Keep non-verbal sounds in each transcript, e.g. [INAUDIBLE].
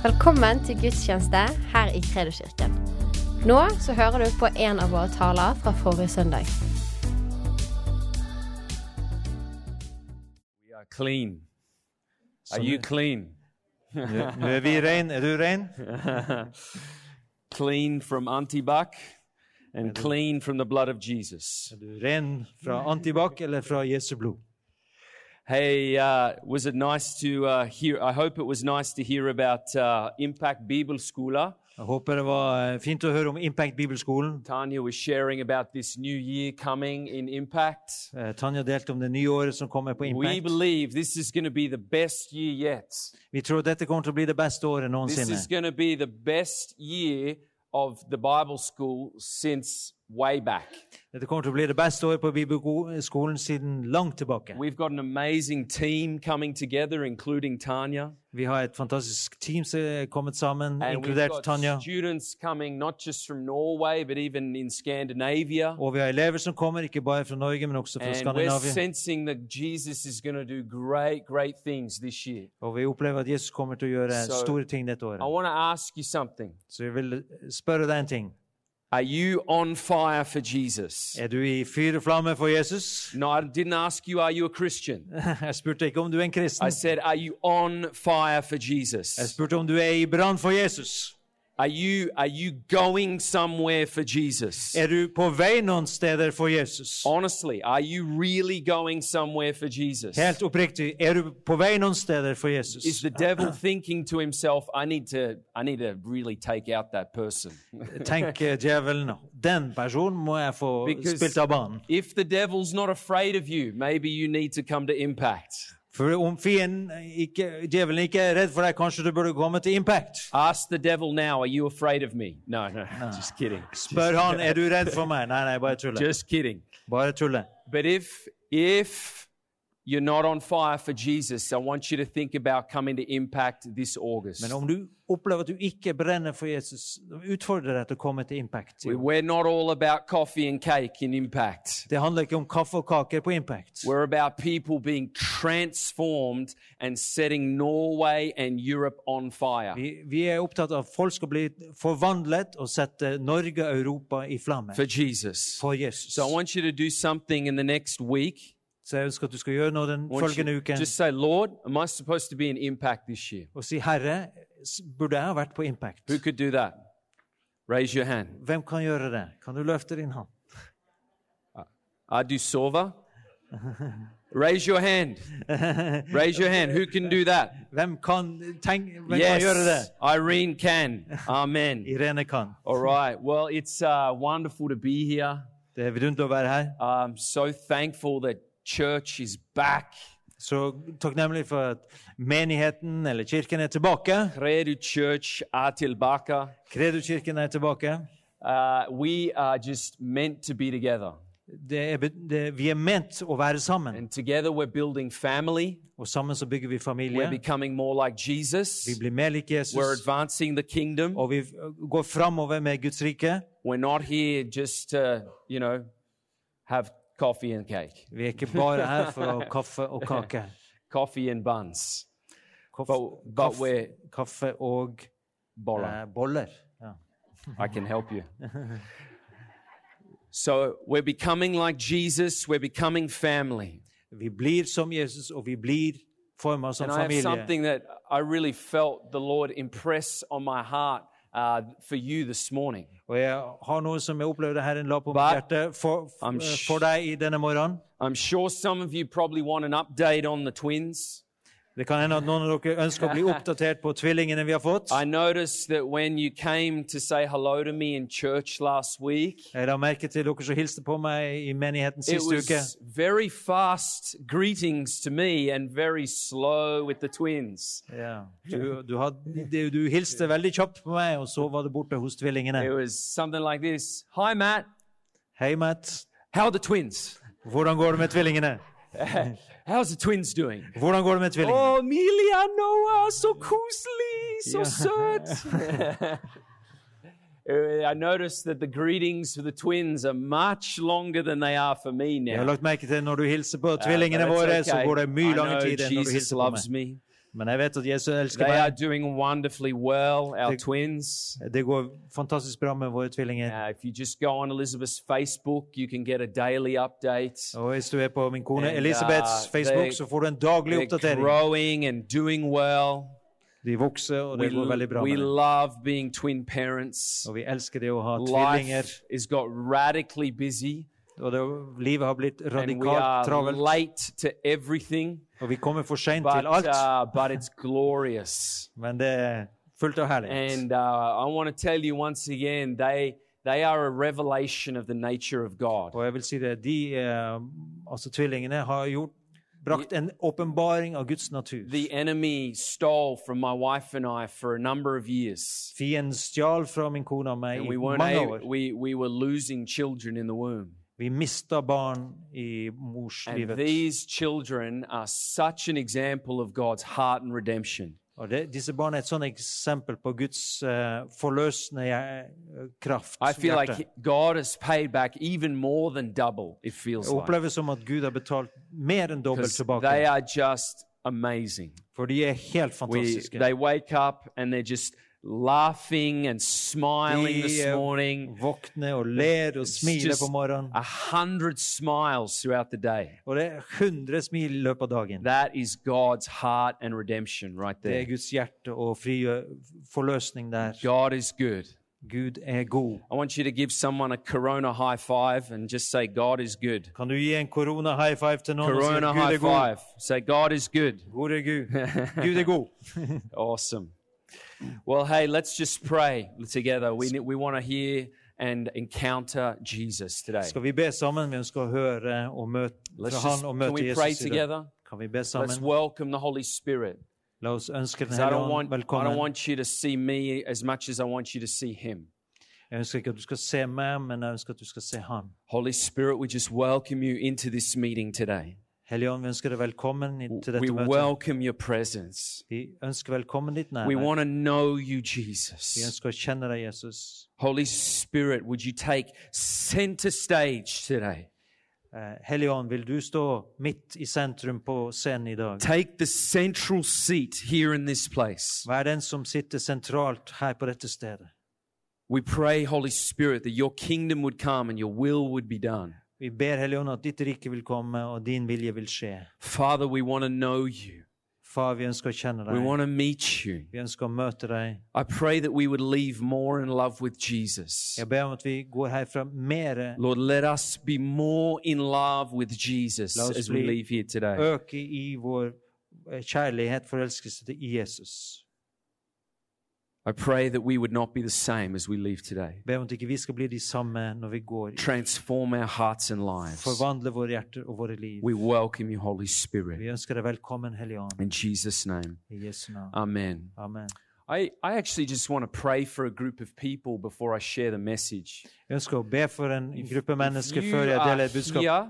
Velkommen til gudstjeneste her i Kredoskirken. Nå så hører du på en av våre taler fra forrige søndag. We are clean. Are you clean? Nu, nu vi ren. Er du ren? [LAUGHS] clean from antibac and clean from the blood of Jesus. Er du ren fra antibac eller fra Jesu blod? Hey, uh, was it nice to uh, hear? I hope it was nice to hear about uh, Impact Bibelskola. Jeg håper det var eh, fint å høre om Impact Bibelskolen. Tanya was sharing about this new year coming in Impact. Eh, Tanja delte om det nye året som kommer på We believe this is going to be the best year yet. Vi tror dette kommer til å bli det beste året This noensinne. is going to be the best year of the Bible school since way back. Dette kommer til å bli det beste året på Bibelskolen siden langt tilbake. We've got an amazing team coming together, including Tanya. Vi har et fantastisk team som er kommet sammen, And inkludert Tanja. students coming not just from Norway, but even in Scandinavia. Og vi har elever som kommer, ikke bare fra Norge, men også fra And we're Skandinavia. sensing that Jesus is going to do great, great things this year. Og vi opplever at Jesus kommer til å gjøre So- store ting dette I året. want to ask you something. Så jeg vil spørre deg en ting. Are you on fire for Jesus? Er du i fyr og flamme for Jesus? No, I didn't ask you, are you a Christian? [LAUGHS] Jeg spurte ikke om du er en kristen. I said, are you on fire for Jeg Jesus? spurte om du er i brann for Jesus. Are you, are you going somewhere for Jesus? Er du på noen steder for Jesus? Honestly, are you really going somewhere for Jesus? Helt oppriktig, er du på noen steder for Jesus? Is the devil thinking to himself, I need to, I need to really take out that person? [LAUGHS] Tenker djevelen, den personen må jeg få Because- spilt av banen. if the devil's not afraid of you, maybe you need to come to impact. For om fienden, ikke, djevelen ikke er redd for deg, kanskje du burde komme til Impact. Ask the devil now, are you afraid of me? No, no, [LAUGHS] just kidding. [LAUGHS] Spør han, er du redd for meg? Nei, nei, bare tulle. Just kidding. Bare tulle. But if, if you're not on fire for Jesus, I want you to think about coming to impact this August. Men om du opplever at du ikke brenner for Jesus, utfordrer deg til å komme til Impact. We're not all about coffee and cake in impact. Det handler ikke om kaffe og kaker på Impact. We're about people being transformed and setting Norway and Europe on fire. Vi, vi er opptatt av at folk skal bli forvandlet og sette Norge og Europa i flamme for Jesus. for Jesus. So I want you to do something in the next week. Så jeg ønsker at du skal gjøre noe den følgende uken just say, Lord, am I supposed to be in impact this year? og si Herre, burde jeg ha vært på Impact? Who could do that? Raise your hand. Hvem kan gjøre det? Kan du løfte din hånd? Er du sover? Raise your hand. Raise your hand. Who can do that? Hvem kan, tenk, hvem kan gjøre det? Irene can. Amen. Irene kan. All right. Well, it's uh, wonderful to be here. Det er vidunderlig å være her. I'm so thankful that church is back. Så takknemlig for at menigheten eller kirken er tilbake. Credo Church er tilbake. Kredo-kirken er tilbake. Uh, we are just meant to be together. Det er, det, vi er ment å være sammen, And together we're building family. og sammen så bygger vi We're becoming more like Jesus. Vi blir mer lik We're advancing the kingdom. og vi går framover med Guds rike. We're not here just to, you know, have coffee and cake, Vi er ikke bare her for å ha kaffe og kake. [LAUGHS] coffee and buns, Kaffe, but, but kaffe, we're kaffe og bolla. eh, boller. Ja. I can help you. [LAUGHS] So we're becoming like Jesus. We're becoming family. Vi blir som Jesus, og vi blir formet som And I have something that I really felt the Lord impress on my heart uh, for you this morning. Og jeg har noe som jeg opplevde Herren la på mitt But hjerte for, I'm for, sh- for deg i denne morgenen. I'm sure some of you probably want an update on the twins. Det kan hende at noen av dere ønsker å bli oppdatert på tvillingene vi har fått. I noticed that when you came to say hello to me in church last week, Jeg la merke til dere som hilste på meg i menigheten it siste uke. was very fast greetings to me and very slow with the twins. Ja. Du, du, had, du, du hilste veldig kjapt på meg, og så var det borte hos tvillingene. It was something like this Hi, Matt. Hei, Matt. How are the twins? Hvordan går det med tvillingene? [LAUGHS] How's the twins doing? Hvordan går det med tvillingene? Oh, Amelia, Noah, så koselig, så Ja. søt. I noticed that the greetings for the twins are much longer than they are for me Jeg har now. lagt merke til når du hilser på tvillingene ah, but våre, så går det mye I langere know tid enn når du Jesus hilser på meg. Men jeg vet at Jesus elsker They are meg. doing wonderfully well, our twins. Det går fantastisk bra med våre tvillinger. Uh, if you just go on Elizabeth's Facebook, you can get a daily update. Og hvis du er på min kone And, Elisabeths uh, Facebook, they- så får du en daglig They're oppdatering. growing and doing well. De vokser, og We, det går veldig bra we med dem. love being twin parents. Og vi elsker det å ha tvillinger. Life has got radically busy, Og det, livet har blitt radikalt travelt. late to everything. Og vi kommer for seint But, til alt. uh, but it's glorious. Men det er fullt av herlighet. And uh, I want to tell you once again, they they are a revelation of the nature of God. Og jeg vil si det, de, eh, altså tvillingene, har gjort, brakt en åpenbaring av Guds natur. The enemy stole from my wife and I for a number of years. Fienden stjal fra min kone og meg i we weren't mange år. we, we were losing children in the womb. Vi mista barn i And these children are such an example of God's heart and redemption. Og det, disse barna er et sånt eksempel på Guds eh, forløsende eh, kraft. I feel hjerte. like God has paid back even more than double, it feels Jeg like. som at Gud har betalt mer enn dobbelt tilbake. they are just amazing. For de er helt We, they wake up and they're just laughing and smiling this eh, morning. våkner og ler og smiler just på morgenen. a hundred smiles throughout the day. Og det er 100 smil i løpet av dagen. That is God's heart and redemption right Det er. Guds hjerte og fri forløsning der. God is good. Gud er god. I want you to give someone a corona high five and just say, God is good. Kan du gi en korona high five til noen og si Gud er god? five. Say, God is good. God er Gud. [LAUGHS] Gud er god. Awesome. Well, hey, let's just pray together. We, we want to hear and encounter Jesus today. Skal vi be sammen? Vi ønsker å høre eh, og møte Let's fra just, han og can møte we pray Jesus i dag. together? Kan vi be Let's sammen? welcome the Holy Spirit. La oss ønske Den I hellige don't ånd want, I don't want you to see me as much as I want you to see Him. Jeg ønsker ikke at du skal se meg, men jeg ønsker at du skal se ham. Holy Spirit, we just welcome you into this meeting today. Vi ønsker deg velkommen i- til We møtet. welcome your presence. Vi ønsker velkommen ditt We nærvær. want to know you, Vi Jesus. ønsker å kjenne deg, Jesus. Holy Spirit, would you take center stage today? Eh, vil du stå midt i sentrum på scenen i dag? Take the central seat here in this place. Vær den som sitter sentralt her på dette stedet. We pray, Holy Spirit, that your kingdom would come and your will would be done. Vi ber Hellige ånd at ditt rike vil komme, og din vilje vil skje. Father, we want to know you. Far, vi ønsker å kjenne We want to meet you. Vi ønsker å møte deg. I pray that we would leave more in love with Jesus. Jeg ber om at vi går herfra mer Lord, let us be more in love with Jesus as we leave here today. øke i vår eh, kjærlighet, forelskelse til Jesus. I pray that we would not be the same as we leave today. Ber om ikke vi skal bli de samme når vi går. Transform our hearts and lives. Forvandle våre hjerter og våre liv. We welcome you, Holy Spirit. Vi ønsker deg velkommen, Hellige Ånd. In Jesus' name. I Jesu navn. Amen. Amen. I, I actually just want to pray for a group of people before I share the message. Jeg ønsker å be for en gruppe If mennesker you før jeg are deler et here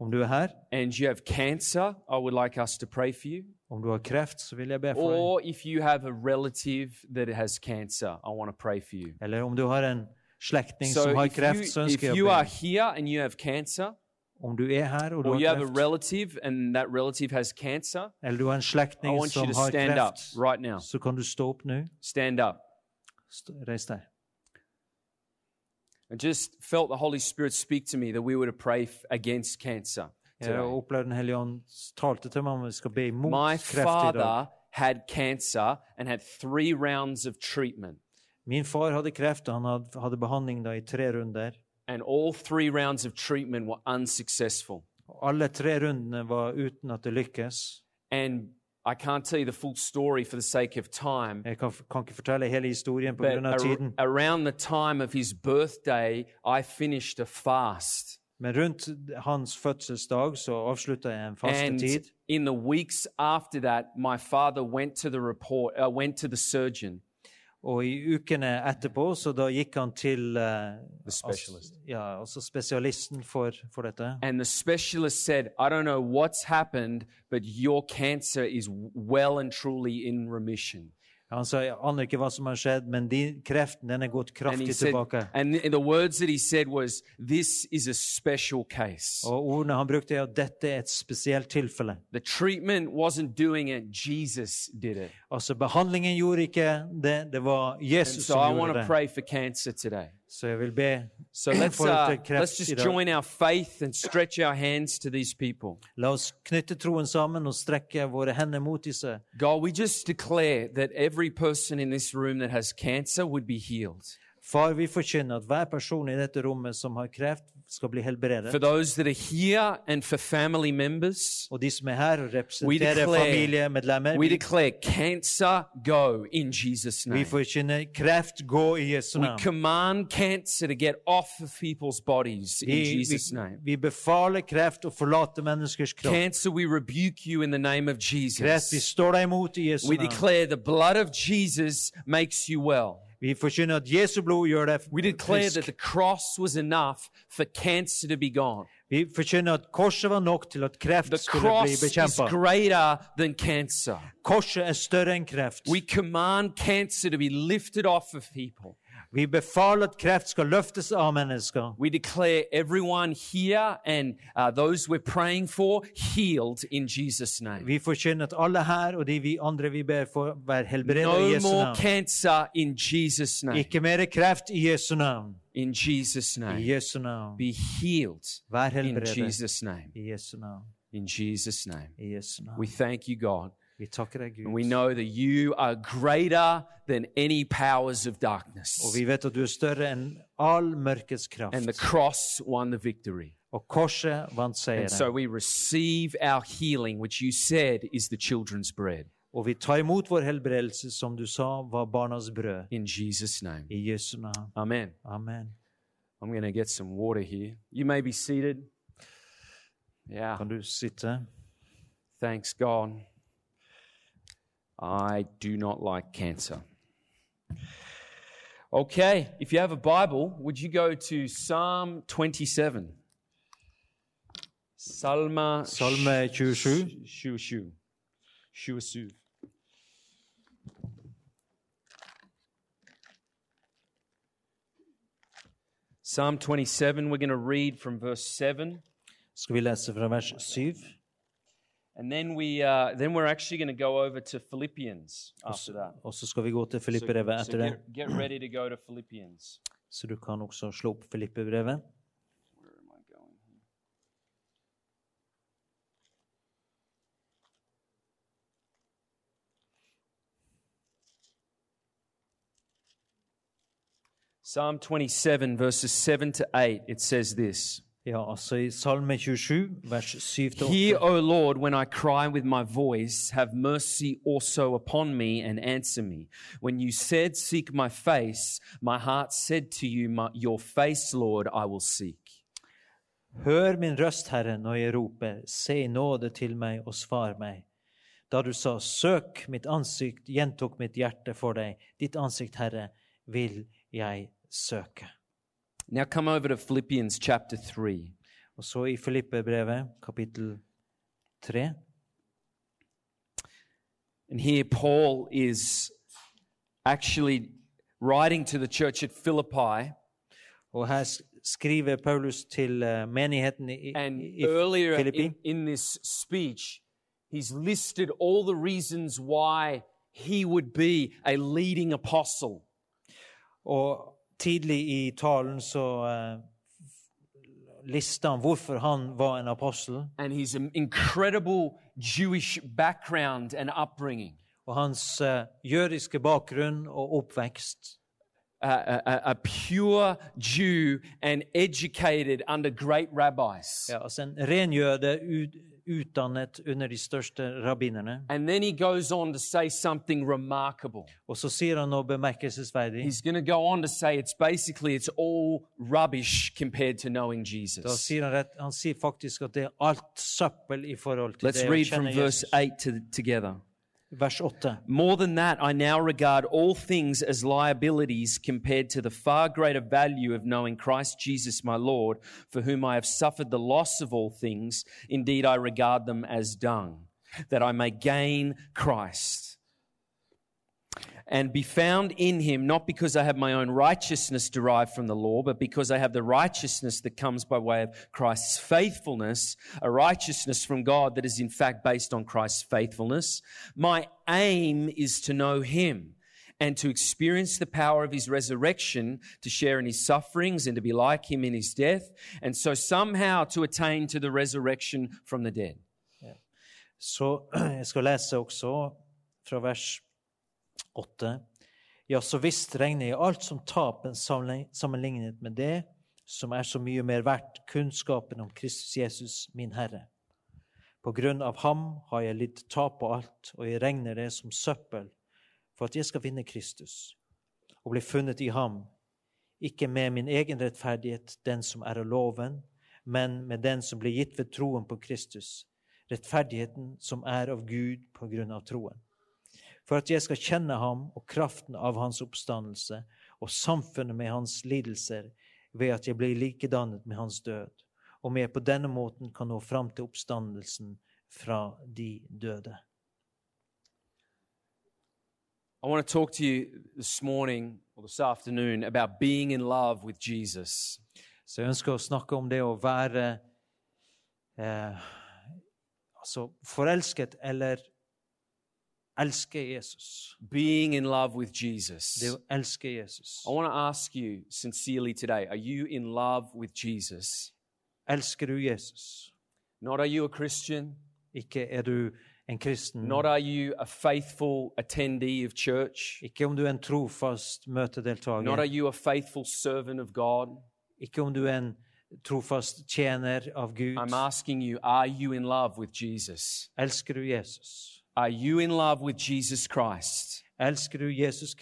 Om du er and you have cancer, I would like us to pray for you. om du har så be deg. Or if you have a relative that has cancer, I want to pray for you. Eller om du har en So som har så you, ønsker if you are here and you have cancer, Om du er du or you have a relative and that relative has cancer, eller du har en I want you som to har stand right now. så kan du stå. Stand up. Deg. I just felt the Holy Spirit speak to me that we were to pray against cancer. Jeg today. opplevde Den hellige ånd talte til meg om vi skal be imot My kreft i dag. father had cancer and had three rounds of treatment. Min far hadde kreft, og han hadde, hadde behandling da i tre runder. And all three rounds of treatment were unsuccessful. Alle tre rundene var uten at det lykkes. And I can't tell you the full story for the sake of time. Jeg kan, kan ikke fortelle hele historien But pga. ar- tiden. around the time of his birthday, I finished a fast. Men rundt hans fødselsdag så avslutta jeg en And fastetid. in the weeks after that, my father went to the report, uh, went to the surgeon, Og i ukene etterpå, så da gikk han til eh, specialist. Altså, ja, altså spesialisten for, for dette. and the specialist said, I don't know what's happened, but your cancer is well and truly in remission. Han sa, jeg aner ikke hva som har skjedd, men din kreften den er gått kraftig said, tilbake. Was, Og ordene han brukte, er at dette er et spesielt tilfelle. Altså, behandlingen gjorde ikke det, det var Jesus so som gjorde det. Så jeg vil be So let's uh, let's just join our faith and stretch our hands to these people. La oss knytte troen sammen og strekke våre hender mot disse. God, we just declare that every person in this room that has cancer would be healed. Far, vi forkynner at hver person i dette rommet som har kreft, skal bli For those that are here and for family members, Og de som er her og We representerer declare- familiemedlemmer, we declare cancer go in Jesus' name. vi forkynner kreft gå i Jesu We command cancer to get off of people's bodies in Vi, Jesus' vi, name. vi befaler kreft å forlate menneskers kropp. Cancer, we rebuke you in the name of Kreft, vi Jesus. står deg imot i Jesu We declare the blood of Jesus makes you well. Vi forkynner at Jesu blod gjør deg We declare that the cross was enough for cancer to be gone. Vi forkynner at korset var nok til at kreft The skulle bli cross is greater than cancer. Korset er større enn kreft. We command cancer to be lifted off of people. Vi befaler at kreft skal løftes av mennesker. We declare everyone here and uh, those we're praying for healed in Jesus' name. Vi forkynner at alle her og de vi andre vi ber for, være helbredet i No Jesu more navn. cancer in Jesus' name. Ikke mer kreft i Jesu navn. In Jesus' I name. Jesu navn. Be healed Vær in helbredet Jesus' name. i Jesu navn. In Jesus' name. I Jesu navn. We thank you, God. Vi takker deg, And we know that you are greater than any powers of Og darkness. vi vet at du er større enn all mørkets kraft. And the cross won the victory. Og korset vant And so we receive our healing, which you said is the children's bread. Og vi tar imot vår helbredelse, som du sa var barnas brød. In Jesus' name. I Jesu navn. Amen. Amen. I'm going to get some water here. You may be seated. Yeah. Kan du sitte? Thanks, God. I do not like cancer. Okay, if you have a Bible, would you go to Psalm 27? Salma Salme 27. Shu Shu. Shu Shu. Psalm 27, we're going to read from verse 7. Skal vi lese fra vers 7? And then we uh, then we're actually going to go over to Philippians after that. Og så skal vi gå til So, Filippebrevet so etter det. get, get ready to go to Philippians. Så du kan også slå opp Filippebrevet. Where am I going? Psalm 27, verses 7 to 8, it says this Ja, altså i Salme 27, vers 7-8. Hear, O Lord, when I cry with my voice, have mercy also upon me and answer me. When you said, Seek my face, my heart said to you, my, Your face, Lord, I will seek. Hør min røst, Herre, når jeg roper, se i nåde til meg og svar meg. Da du sa, søk mitt ansikt, gjentok mitt hjerte for deg. Ditt ansikt, Herre, vil jeg søke. Now come over to Philippians chapter 3. Og så i Filippebrevet, kapittel 3. And here Paul is actually writing to the church at Philippi. Og her sk- skriver Paulus til eh, menigheten i, And i earlier in, in this speech, he's listed all the reasons why he would be a leading apostle. Og tidlig i talen så uh, lista han hvorfor han var en apostel. and his incredible Jewish background and upbringing. Og hans uh, jødiske bakgrunn og oppvekst. A, a, a- pure Jew and educated under great rabbis. Ja, altså en ren jøde utdannet under de største rabbinerne. And then he goes on to say something remarkable. Og så sier han noe bemerkelsesverdig. He's going to go on to say it's basically it's all rubbish compared to knowing Da sier han, rett, han sier faktisk at det er alt søppel i forhold til Let's det å read from kjenne verse Jesus. 8 to, together. Vers 8. More than that, I now regard all things as liabilities compared to the far greater value of knowing Christ Jesus my Lord, for whom I have suffered the loss of all things. Indeed, I regard them as dung, that I may gain Christ and be found in him, not because I have my own righteousness derived from the law, but because I have the righteousness that comes by way of Christ's faithfulness, a righteousness from God that is in fact based on Christ's faithfulness. My aim is to know him and to experience the power of his resurrection, to share in his sufferings and to be like him in his death, and so somehow to attain to the resurrection from the dead. Så jeg skal lese også fra vers 8. Ja, så visst regner jeg alt som tapen sammenlignet med det som er så mye mer verdt, kunnskapen om Kristus Jesus, min Herre. På grunn av ham har jeg lidd tap på alt, og jeg regner det som søppel, for at jeg skal vinne Kristus og bli funnet i ham, ikke med min egen rettferdighet, den som er av loven, men med den som blir gitt ved troen på Kristus, rettferdigheten som er av Gud på grunn av troen. For at jeg skal kjenne ham og kraften av hans oppstandelse og samfunnet med hans lidelser, ved at jeg blir likedannet med hans død, om jeg på denne måten kan nå fram til oppstandelsen fra de døde. I want to talk to you this morning or this afternoon about being in love with Jesus. Så jeg ønsker å snakke om det å være eh, altså forelsket eller elske Jesus. Being in love with Jesus. Det å elske Jesus. I want to ask you sincerely today are you in love with Jesus? Elsker du Jesus? Not are you a Christian? Ikke er du en kristen. Not are you a faithful attendee of church? Ikke om du er en trofast Not are you a faithful servant of God? Ikke om du er en trofast tjener av Gud. I'm asking you, are you in love with Jesus? Elsker du Jesus? Are you in love with Jesus Christ? Elsker du Jesus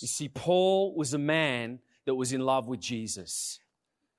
You see, Paul was a man that was in love with Jesus.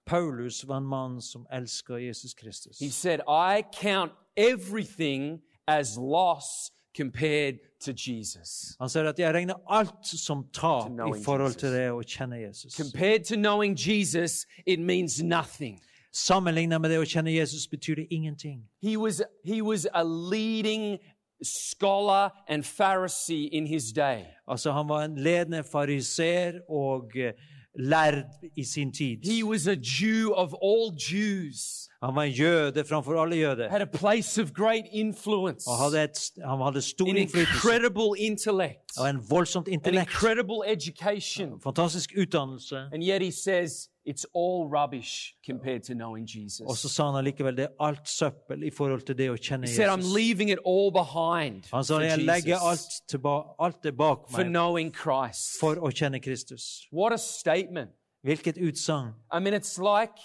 Paulus var en mann som elsker Jesus Kristus. He said, I count everything as loss compared to Jesus. Han sier at jeg regner alt som tap i forhold til det å kjenne Jesus. Compared to knowing Jesus, it means nothing. Sammenlignet med det å kjenne Jesus betyr det ingenting. He was, he was a leading scholar and Pharisee in his day. Altså, han var en ledende fariser og eh, lærd i sin tid. He was a Jew of all Jews, Han var en jøde framfor alle jøder. had a place of great influence, Og hadde et, han hadde stor an innflytelse incredible intellect, og en voldsomt an intellekt. incredible education. Fantastisk utdannelse. And yet he says it's all rubbish compared to knowing Jesus. Og så sa han allikevel det er alt søppel i forhold til det å kjenne He said, I'm Jesus. leaving it all behind Han sa jeg legger alt, tilbake, alt det bak for meg knowing Christ. for å kjenne Kristus. What a statement. Hvilket utsagn. I mean, it's like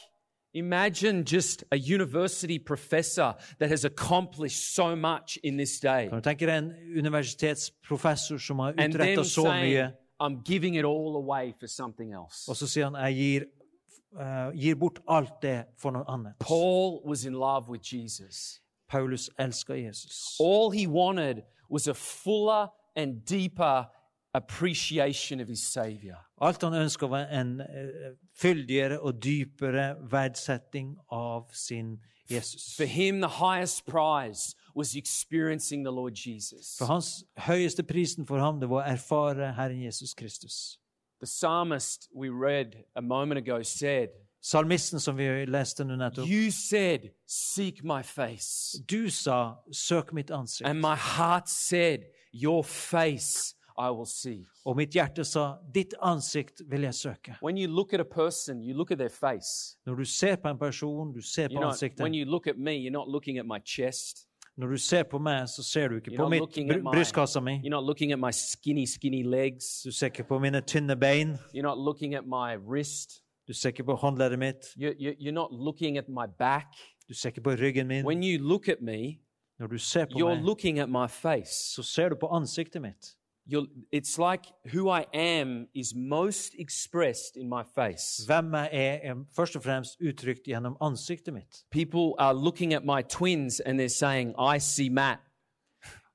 imagine just a university professor that has accomplished so much in this day. Kan du tenke deg en universitetsprofessor som har utretta så saying, mye, I'm giving it all away for something else. og så sier han jeg gir, eh, gir bort alt det for noe annet. Paul was in love with Jesus. Paulus elsker Jesus. All he wanted was a fuller and deeper appreciation of his Savior. Alt han ønsket var en uh, fyldigere og dypere verdsetting av sin Jesus. For him, the highest prize was experiencing the Lord Jesus. For hans høyeste prisen for ham det var å erfare Herren Jesus Kristus. The psalmist we read a moment ago said, Salmisten som vi leste nå nettopp, You said, Seek my face. du sa 'søk mitt ansikt', And my heart said, Your face I will see. og mitt hjerte sa 'ditt ansikt vil jeg søke'. When you look at a person, you look at their face. Når du ser på en person, du ser på ansiktet. when you look at me, you're not looking at my chest. Når du ser på meg, så ser du ikke på mitt br brystkassa mi. skinny, skinny. Du ser ikke på mine tynne bein. Du ser ikke på håndleddet mitt. You're, you're. Du ser ikke på ryggen min. Me, Når du ser på meg, så ser du på ansiktet mitt. It's like who I am is most expressed in my face. Hvem jeg er, er først og fremst uttrykt gjennom ansiktet mitt. People are looking at my twins and they're saying, I see Matt.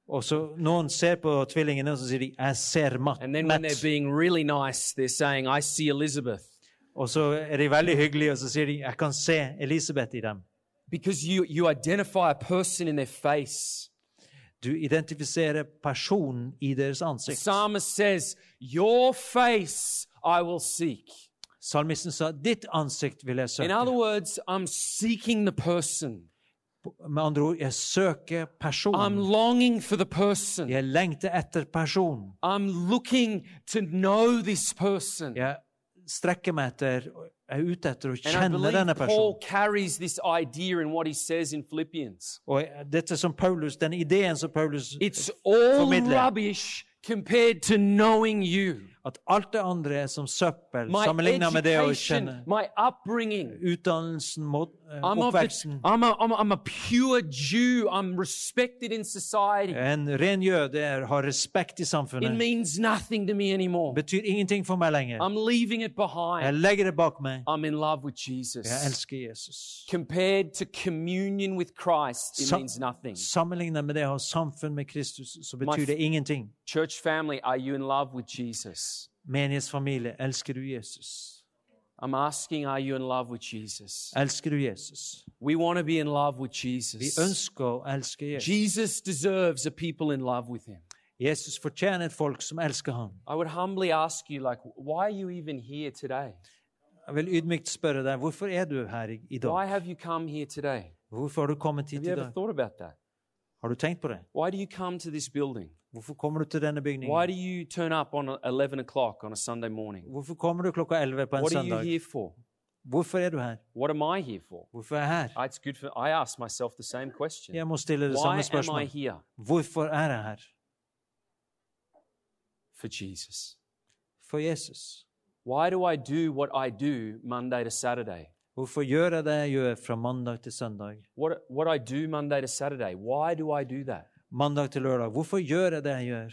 Og så Noen ser på tvillingene og så sier de 'jeg ser Matt'. And then when they're being really nice, they're saying, I see Elizabeth. Og så er de veldig hyggelige, og så sier de 'jeg kan se Elisabeth i dem'. Because you, you identify a person in their face. Du identifiserer personen i deres ansikt. psalmist says, Your face I will seek. Salmisten sa, 'Ditt ansikt vil jeg In other søke'. words, I'm seeking the person. Med andre ord, jeg søker I'm personen. longing for the person. Jeg lengter etter personen. I'm looking to know this person. Jeg strekker meg etter, jeg er ute etter å kjenne denne personen. Og dette som Paulus, den ideen som Paulus formidler It's all rubbish compared to knowing you. At alt det andre er som søppel sammenligna med det å kjenne utdannelsen, mot, eh, I'm, oppveksten. A, I'm, a, I'm a pure Jew. I'm respected in society. En ren jøde har respekt i It samfunnet. means nothing to me anymore. betyr ingenting for meg lenger. I'm leaving it Jeg legger det bak meg. I'm in love with Jesus. Jeg elsker Jesus. Compared to communion with Christ, it Sa- means nothing. Sammenlignet med det å ha samfunn med Kristus, så betyr det ingenting. Church family, are you in love with Jesus? Menighetsfamilie, elsker du Jesus? I'm asking, are you in love with Jesus? Elsker du Jesus? We want to be in love with Vi ønsker å elske Jesus. Jesus deserves a people in love with him. Jesus fortjener et folk som elsker ham. I would humbly ask you, like, why are you even here today? Jeg vil ydmykt spørre deg, hvorfor er du her i, dag? Why have you come here today? Hvorfor har du kommet Have hit you i ever dag? thought about that? Har du tenkt på det? Why do you come to this building? Hvorfor kommer du til denne Why do you turn up on 11 o'clock on a Sunday morning? Hvorfor kommer du klokka 11 på en What are you here for? Hvorfor er du her? What am I here for? Hvorfor er jeg her? Ah, It's good for I ask myself the same question. Jeg må stille det Why samme am I spørsmålet. here? Hvorfor er jeg her? For Jesus. For Jesus. Why do I do what I do Monday to Saturday? Hvorfor gjør jeg det jeg gjør fra mandag til søndag? What, what I do Monday to Saturday, why do I do that? Mandag til lørdag. Hvorfor gjør jeg det jeg gjør?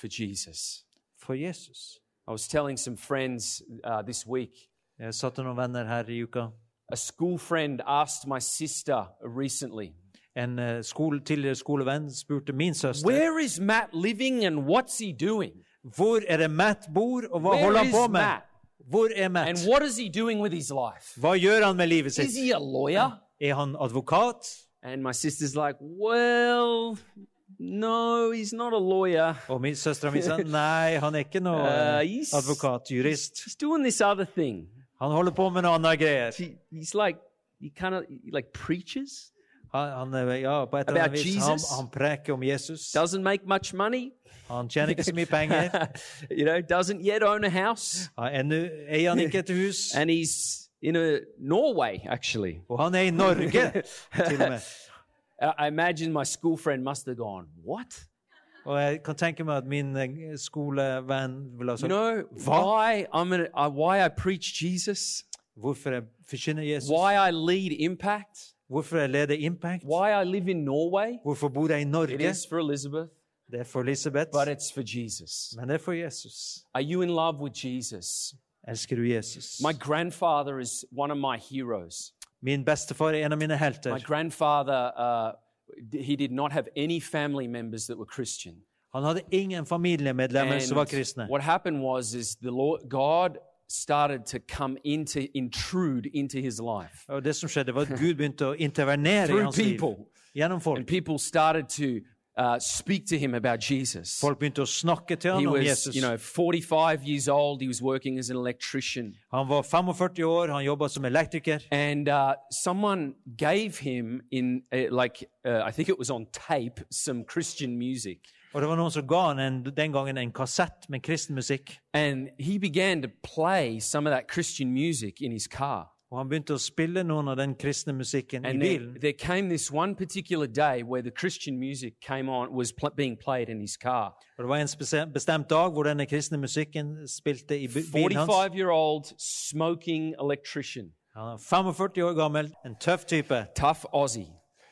For Jesus. For Jesus. I was telling some friends uh, this week. Jeg satt med noen venner her i uka. A school friend asked my sister recently, En uh, skole, tidligere skolevenn spurte min søster Where is Matt living and what's he doing? hvor er det Matt bor, og hva Where holder han på med? Matt? Hvor er And Matt? what is he doing with his life? Hva gjør han med livet Is sitt? he a lawyer? Er han advokat? And my sister's like, Well, no, he's not a lawyer. Og min søstera mi sa [LAUGHS] nei, han er ikke noe Uh, he's- advokat, jurist. He's doing this other thing. Han holder på med noe annet greier. He, he's like, he kind of like preaches, Han, han, er- ja, på et eller About annet vis. Han, Jesus? han preker om Jesus. doesn't make much money, Han tjener ikke så mye penger. [LAUGHS] you know, doesn't yet own a house, Han- Ennå eier han ikke et hus. [LAUGHS] and he's in a Norway actually. Og han er i Norge, [LAUGHS] til og med. I imagine my school friend must have gone, What? Og jeg kan tenke meg at min eh, skolevenn ville ha You sagt know why I'm uh, why I preach Jesus, hvorfor jeg forkynner Jesus, why I lead Impact, hvorfor jeg leder Impact, why I live in Norway. hvorfor bor jeg i It Norge. is for Elizabeth, Det er for Elisabeth, but it's for Jesus. men det er for Jesus. Are you in love with Jesus? Elsker du Jesus? My grandfather is one of my heroes. Min bestefar er en av mine My grandfather, uh, he did not have any family members that were Christian. Han hadde ingen familiemedlemmer som var kristne. what happened was, is the Lord, God started to come into, intrude into his life Og det som skjedde, var at Gud begynte å intervenere i through hans liv. people, and people started to uh, speak to him about Jesus. Folk begynte å snakke til He was, Jesus. you know, 45 years old. He was working as an electrician. Han var 45 år, han jobba som elektriker. And uh, someone gave him, in uh, like, uh, I think it was on tape, some Christian music. Og det var noen som ga han en, den gangen en kassett med kristen musikk. And he began to play some of that Christian music in his car. Og han begynte å spille noen av den kristne musikken i And there, bilen. there came this one particular day where the Christian music came on, was pl- being played in his car. Og det var en spese- bestemt dag hvor denne kristne musikken spilte i bi- bilen hans. 45 year old smoking electrician, Han er 45 år gammel, en tøff type. tough Aussie.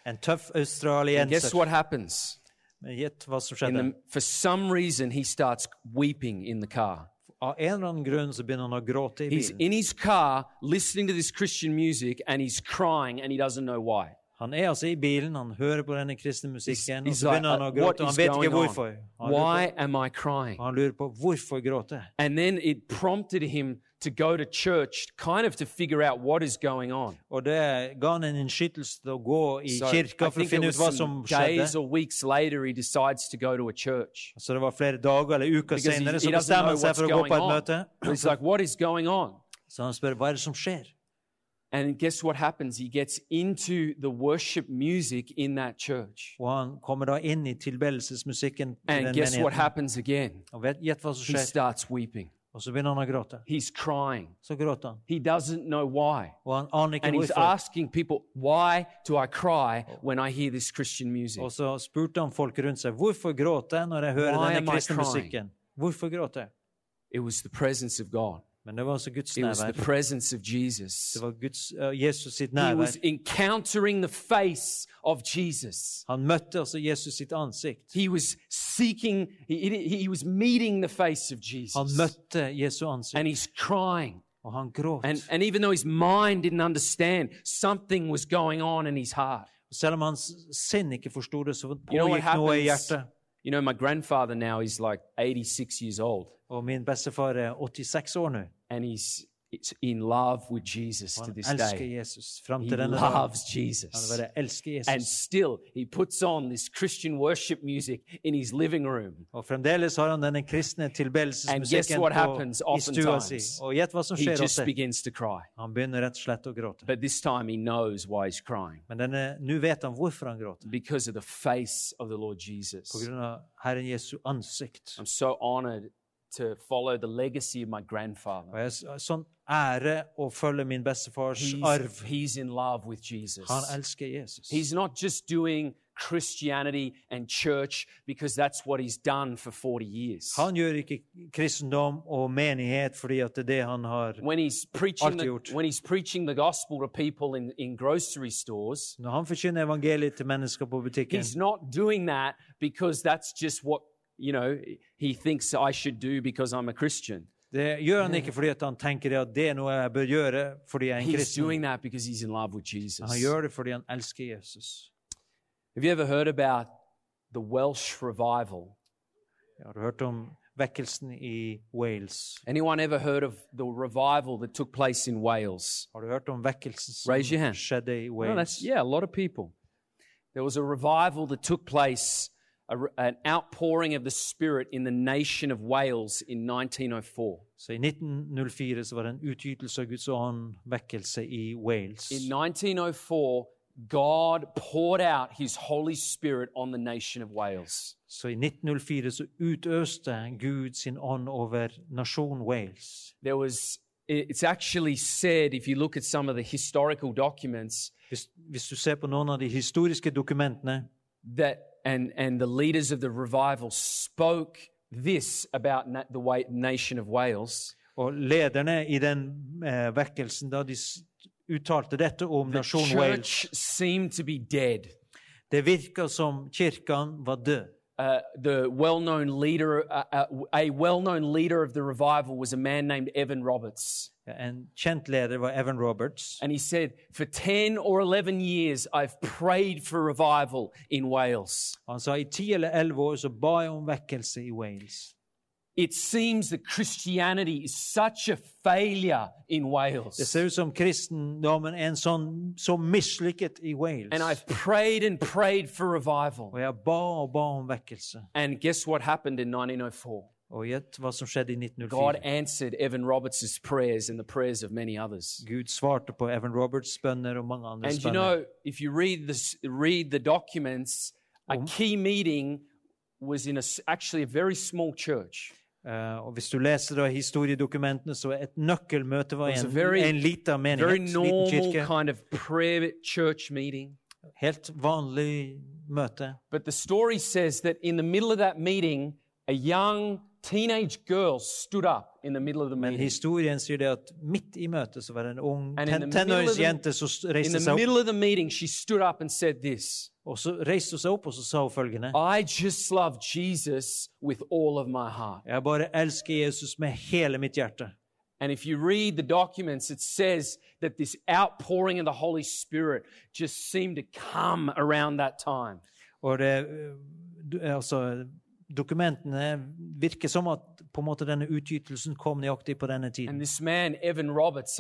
En tøff And guess australienser. what happens? Men gjett hva som In skjedde. the, for some reason, he starts weeping in the car. Av en eller så han i He's in his car listening to this Christian music and he's crying and he doesn't know why. Han er i bilen, han på denne kristne He's, musikken, og he's så like, begynner han uh, å gråte. Han vet ikke hvorfor. Han Why på, am I crying? han lurer på hvorfor gråte. And then it prompted him to go to church, kind of to figure out what is going on. Og det ga han en innskytelse til å gå i So kirka for å think it finne was ut hva some som days skjedde. or weeks later he decides to go to a church. Så det var flere dager eller uker Because he- senere så doesn't bestemmer han seg what's for å gå going på et on. møte. He's like, what is going on? Så han spør hva er det som skjer. And guess what happens? He gets into the worship music in that church. And guess what happens again? He starts weeping. Og så begynner han å gråte. He's crying. Så gråter han. He doesn't know why. Og han aner ikke And he's hvorfor. asking people, why do I cry when I hear this Christian music? Og så spurte han folk rundt seg hvorfor gråter jeg når jeg hører Why am denne I kristne crying? musikken. Hvorfor gråter jeg? It was the presence of God. Men det var altså Guds It was the nærvær. presence of Jesus. Det var Guds, uh, Jesus sitt He nærvær. was encountering the face of Jesus. Han møtte altså Jesus sitt ansikt. He was seeking, he, he he was meeting the face of Han Jesus. møtte Jesu ansikt, And he's crying. og han gråt. And, and even though his mind didn't understand, something was going on in his heart. Selv om hans sinn ikke forsto det, så You know what pågikk noe i happens? hjertet. You know, my grandfather now is like 86 years old, Og min bestefar er 86 år nå, and he's it's in love with Jesus to this day. Jesus. He til denne dagen. loves Han Jesus. And still, he puts on this Christian worship music in his living room. Og fremdeles har han denne kristne And guess what happens i stua si. oftentimes? Og gjett hva som He just begins to cry. Han begynner rett og slett å gråte. But this time he knows why he's crying Men denne- nå vet han hvorfor han gråter. because of the face of the Lord Jesus. På grunn av Herren Jesu ansikt. I'm so honored to follow the legacy of my grandfather. Og jeg sånn ære å følge min bestefars He's, arv. he's in love with Jesus. Han elsker Jesus. He's not just doing Christianity and church because that's what he's done for 40 years. Han gjør ikke kristendom og menighet fordi at det er det han har When he's preaching the, when he's preaching the gospel to people in, in grocery stores, Når han forkynner evangeliet til mennesker på butikken, he's not doing that because that's just what you know he thinks I should do because I'm a Christian. det gjør han ikke fordi han tenker at det er noe jeg bør gjøre fordi jeg er en He's kristen. doing that because he's in love with Jesus. Han gjør det fordi han elsker Jesus. Have you ever heard about the Welsh revival? Har du hørt om vekkelsen i Wales? Anyone ever heard of the revival that took place in Wales? Har du hørt om vekkelsen Raise your hand. skjedde i No, Wales? that's yeah, a lot of people. There was a revival that took place, a, an outpouring of the Spirit in the nation of Wales in 1904. Så I 1904 så var det en utgytelse av Guds ånd, vekkelse i Wales. In 1904, God poured out His Holy Spirit on the nation of Wales. Så i 1904 så utøste Gud sin ånd over nasjonen Wales. There was. It's actually said, if you look at some of the historical documents, Hvis, hvis du ser på noen av de historiske dokumentene, that and and the leaders of the revival spoke this about na- the way, nation of Wales. og lederne i den eh, vekkelsen, da de uttalte dette om nasjonen Wales. Det virka som kirken var død. Uh, the well-known leader, uh, uh, a well-known leader of the revival, was a man named Evan Roberts, En kjent leder var Evan Roberts. and he said, "For ten or eleven years, I've prayed for revival in Wales. Han sa i ti eller elleve år så ba jeg om vekkelse i Wales. It seems that Christianity is such a failure in Wales. Det Wales." ser ut som kristendommen er en sånn, så mislykket i Wales. And I've prayed and prayed for revival. Og jeg ba og ba om vekkelse. And guess what happened in 1904? Og gjett hva som skjedde i 1904? God answered Evan Roberts' prayers and the prayers of many others. Gud svarte på Evan Roberts' bønner og mange andre And you know, if you read this, read the documents, a key meeting was in a, actually a very small church. Eh, og Hvis du leser da historiedokumentene, så et nøkkelmøte var en, very- en liten menighet, Very liten kirke. kind of church meeting. Helt vanlig møte. But the story says that in the middle of that meeting, a young teenage girl stood up in the middle of the Men meeting. historien sier det at midt i møtet så var det en ung in the ten middle of the- tenåringsjente som In reiste the seg opp. middle of the meeting, she stood up and said this Og så reiste hun seg opp og så sa hun følgende I just love Jesus with all of my heart. Jeg bare elsker Jesus med hele mitt hjerte. And if you read the documents, it says that this outpouring of the Holy Spirit just seemed to come around that time. Og det, eh, altså, dokumentene virker som at på en måte denne utgytelsen kom nøyaktig på denne tiden. man, Evan Roberts,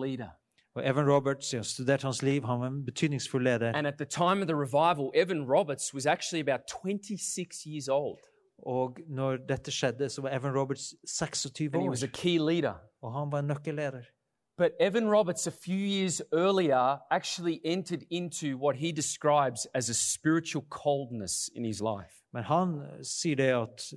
life. Og Evan Roberts, jeg har studert hans liv, han var en betydningsfull leder. And at the time of the revival, Evan Roberts was actually about 26 years old. Og når dette skjedde, så var Evan Roberts 26 And he was a år, og han var en nøkkelleder. But Evan Roberts, a few years earlier, actually entered into what he describes as a spiritual coldness in his life. Men han sier det at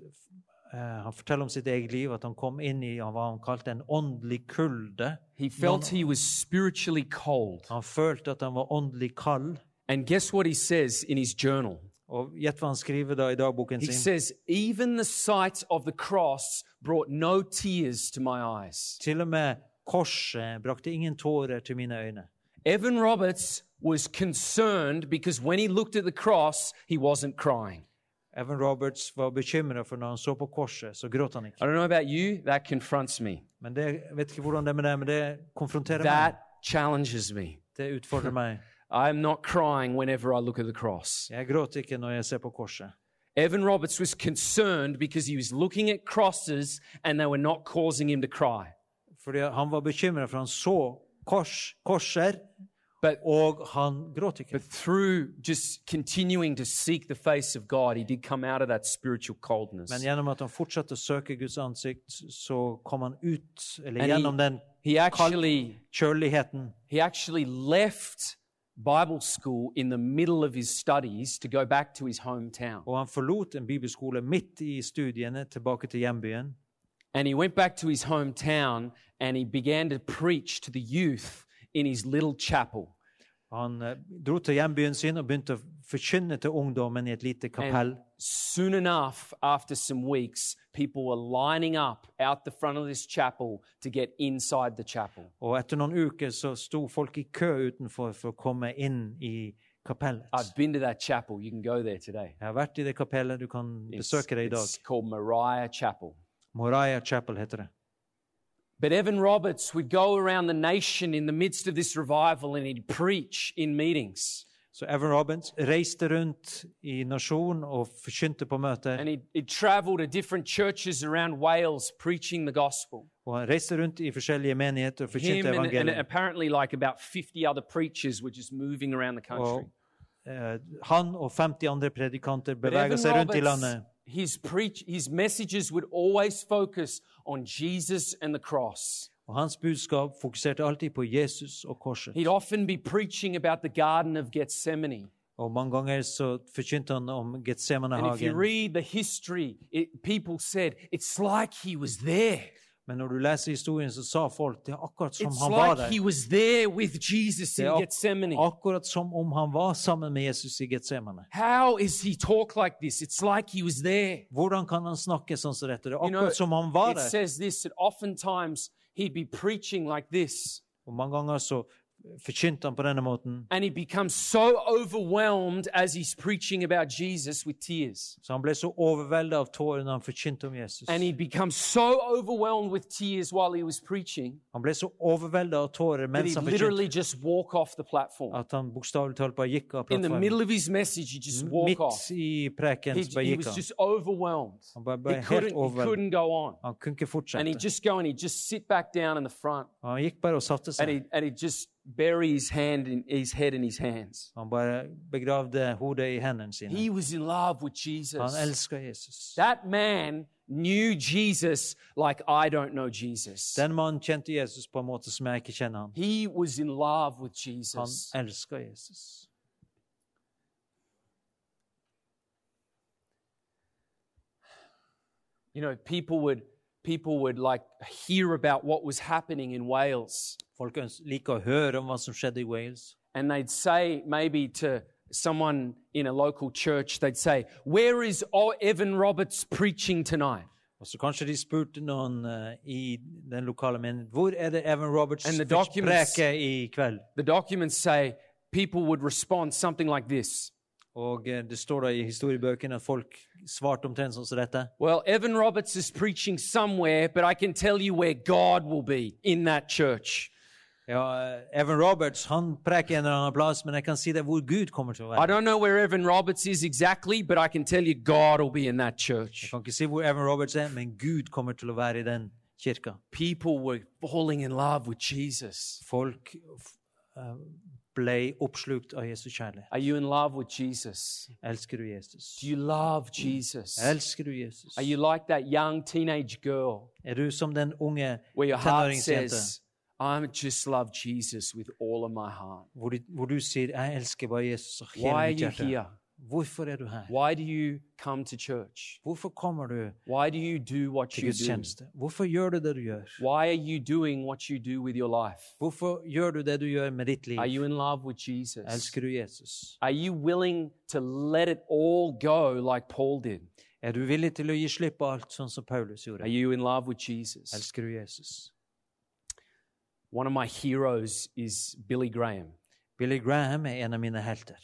eh, Han forteller om sitt eget liv, at han kom inn i hva han kalte en åndelig kulde. He felt he was spiritually cold. Han følte at han var åndelig kald. And guess what he says in his journal? Og gjett hva han skriver da i dagboken He sin. says, Even the sight of the cross brought no tears to my eyes. Til og med korset brakte ingen tårer til mine øyne. Evan Roberts was concerned because when he looked at the cross, he wasn't crying. Evan Roberts var bekymra for når han så på korset, så gråt han ikke. I don't know about you, that confronts me. Men det, vet ikke hvordan det er med det, men det konfronterer That meg. challenges me. Det utfordrer meg. [LAUGHS] I'm not crying whenever I look at the cross. Jeg gråter ikke når jeg ser på korset. Evan Roberts was concerned because he was looking at crosses and they were not causing him to cry. Fordi han var bekymra, for han så kors, korser, But, og han gråt ikke. but through just continuing to seek the face of God, he did come out of that spiritual coldness. Men gjennom at han fortsatte å søke Guds ansikt, så kom han ut, eller And he- gjennom den He actually, kjøligheten. he actually left Bible school in the middle of his studies to go back to his hometown. Og han forlot en bibelskole midt i studiene, tilbake til hjembyen. And he went back to his hometown and he began to preach to the youth in his little chapel. Han eh, dro til hjembyen sin og begynte å forkynne til ungdommen i et lite kapell. And soon enough, after some weeks, people were lining up out the front of this chapel to get inside the chapel. Og etter noen uker så sto folk i kø utenfor for å komme inn i kapellet. I've been to that chapel. You can go there today. Jeg har vært i det kapellet. Du kan It's, besøke det i dag. it's called Moriah Chapel. Moriah Chapel heter. But Evan Roberts would go around the nation in the midst of this revival and he'd preach in meetings. Så Evan Roberts reiste rundt i nasjonen og forkynte på møter. And he'd, he'd travel to different churches around Wales preaching the gospel. Og han reiste rundt i forskjellige menigheter og Him forkynte and, and apparently like about 50 other preachers were just moving around the country. Og eh, han og 50 andre predikanter seg rundt i landet. His, preach, his messages would always focus on Jesus and the cross. Og hans budskap fokuserte alltid på Jesus og korset. He'd often be preaching about the Garden of Gethsemane. Og mange ganger så forkynte han om And if you read the history, it, people said, it's like he was there. Men når du leser historien, så sa folk det er akkurat som It's han var he der. was there with Jesus Det er ak akkurat som om han var sammen med Jesus i Getsemane. Like like. Hvordan kan han snakke sånn som dette? Det er You know, akkurat som han var der. this like. Og mange ganger så forkynte han på denne måten. And he becomes so overwhelmed as he's preaching about Jesus with tears. Så han ble så overveldet av tårer når han forkynte om Jesus. And he becomes so overwhelmed with tears while he was preaching Han ble så overveldet av tårer mens he'd han literally just walk off the platform. at han bokstavelig talt bare gikk av In the middle of his message, he just walk off. Midt i preken He, bare he was just overwhelmed. Han bare He helt couldn't, he couldn't go on. Han kunne ikke And he'd just go and he'd just sit back down in the front Han gikk bare og satte and he'd, and he'd just bury his hand in his head in his hands. Han bare begravde hodet i hendene sine. He was in love with Jesus. Han Jesus. Jesus. That man knew Jesus like I don't know Jesus. Den mannen kjente Jesus på en måte som jeg ikke kjenner han. He was in love with Jesus. Han Jesus. Jesus. You know, people would people would like hear about what was happening in Wales, Folk liker å høre om hva som skjedde i Wales. and they'd say maybe to someone in a local church, they'd say, "Where is Evan Roberts preaching tonight?" Og så kanskje de spurte noen uh, i den lokale menigheten hvor er det Evan Roberts preker i kveld. The documents say people would respond something like this: Og uh, det står da i historiebøkene at folk svarte omtrent sånn som dette. Well, Evan Roberts is preaching somewhere, but I can tell you where God will be in that church. Ja, Evan Roberts han preker en eller annen plass, men jeg kan si deg hvor Gud kommer til å I don't know where Evan Roberts is exactly, but I can tell you God will be in that Jeg kan ikke si hvor Evan Roberts er, men Gud kommer til å være i den kirka. People were falling in love with Jesus. Folk eh, ble oppslukt av Jesus kjærlighet. Are you in love with Jesus? Elsker du Jesus? Do you love Jesus? Elsker du Jesus? Are you like that young teenage girl Er du som den unge where your heart tenåringsjente, says, I just love Jesus with all of my heart? hvor, du- hvor du sier 'Jeg elsker bare Jesus av Why are mitt you hjerte'? here? Hvorfor er du her? Why do you come to church? Hvorfor kommer du Why do you do what til you do? gudstjeneste? Hvorfor gjør du det du gjør? Why are you doing what you do with your life? Hvorfor gjør du det du gjør med ditt liv? Are you in love with Jesus? Elsker du Jesus? Are you willing to let it all go like Paul did? Er du villig til å gi slipp på alt, sånn som Paulus Are gjorde? you in love with Jesus? Elsker du Jesus? One of my heroes is Billy Graham. Billy Graham er en av mine helter.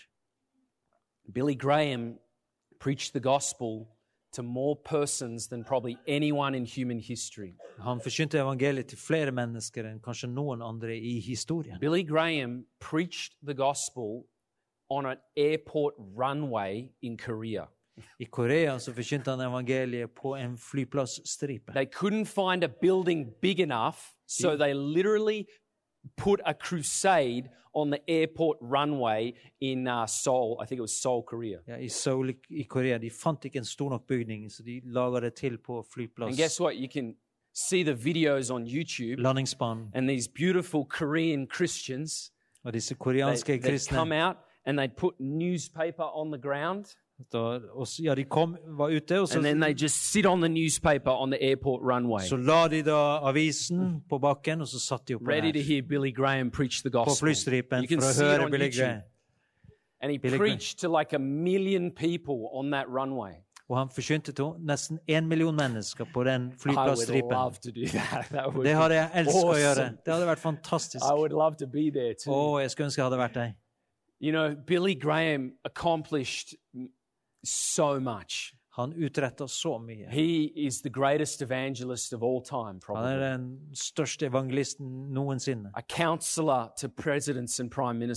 Billy Graham preached the gospel to more persons than probably anyone in human history. Han forkynte evangeliet til flere mennesker enn kanskje noen andre i historien. Billy Graham preached the gospel on an airport runway in Korea. I Korea så forkynte han evangeliet på en flyplassstripe. They couldn't find a building big enough, so they literally put a crusade on the airport runway in uh, Seoul. I think it was Seoul, Korea. Ja, I Seoul i Korea de fant ikke en stor nok bygning, så de laga det til på And guess what? You can see the videos on YouTube, Landingsbanen. and these beautiful Korean Christians. Og disse They, koreanske they'd come out and they'd put newspaper on the ground, da, og, ja, de kom, var ute, og så, they just sit on the newspaper on the airport runway, så la de da avisen på bakken, og så satt de oppå ready to hear Billy Graham preach the på gospel. flystripen You can for å see it høre on Billy Graham. And he Billy Graham. to like a million people on that runway. Og han forkynte til nesten én million mennesker på den flyplassstripen. [LAUGHS] Det hadde jeg elsket å gjøre. Det hadde vært fantastisk. Å, jeg skulle ønske jeg hadde vært der. You know, Billy Graham accomplished so much. Han utretta så mye. He is the greatest evangelist of all time, Han er den største evangelisten noensinne. A counselor to presidents and prime En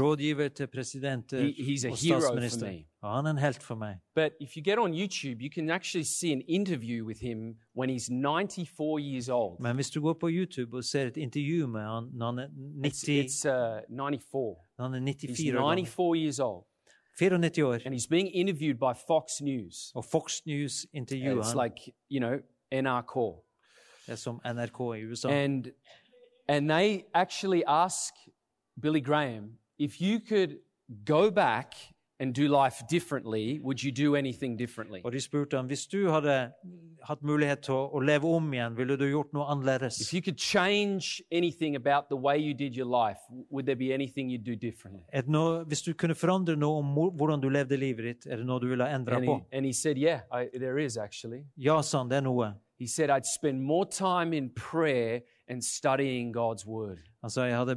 rådgiver til presidenter He- he's a og hero for me. Ja, han er en helt for meg. But if you get on YouTube, you can actually see an interview with him when he's 94 years old. Men hvis du går på YouTube og ser et intervju med han når han er, 90, it's uh, 94. når han er He's 94 år gammel. years old. 94 år. And he's being interviewed by Fox News. Og Fox News intervjuer It's like, you know, NRK. Det er som NRK i USA. And and they actually ask Billy Graham, if you could go back and do life differently, would you do anything differently? Og de spurte ham hvis du hadde hatt mulighet til å, leve om igjen, ville du gjort noe annerledes? If you could change anything about the way you did your life, would there be anything you'd do differently? Er det hvis du kunne forandre noe om hvordan du levde livet ditt, er det noe du ville And på? he, and he said, Yeah, I, there is actually. Ja, sa det er noe. He said, I'd spend more time in prayer and studying God's word. Sa jeg hadde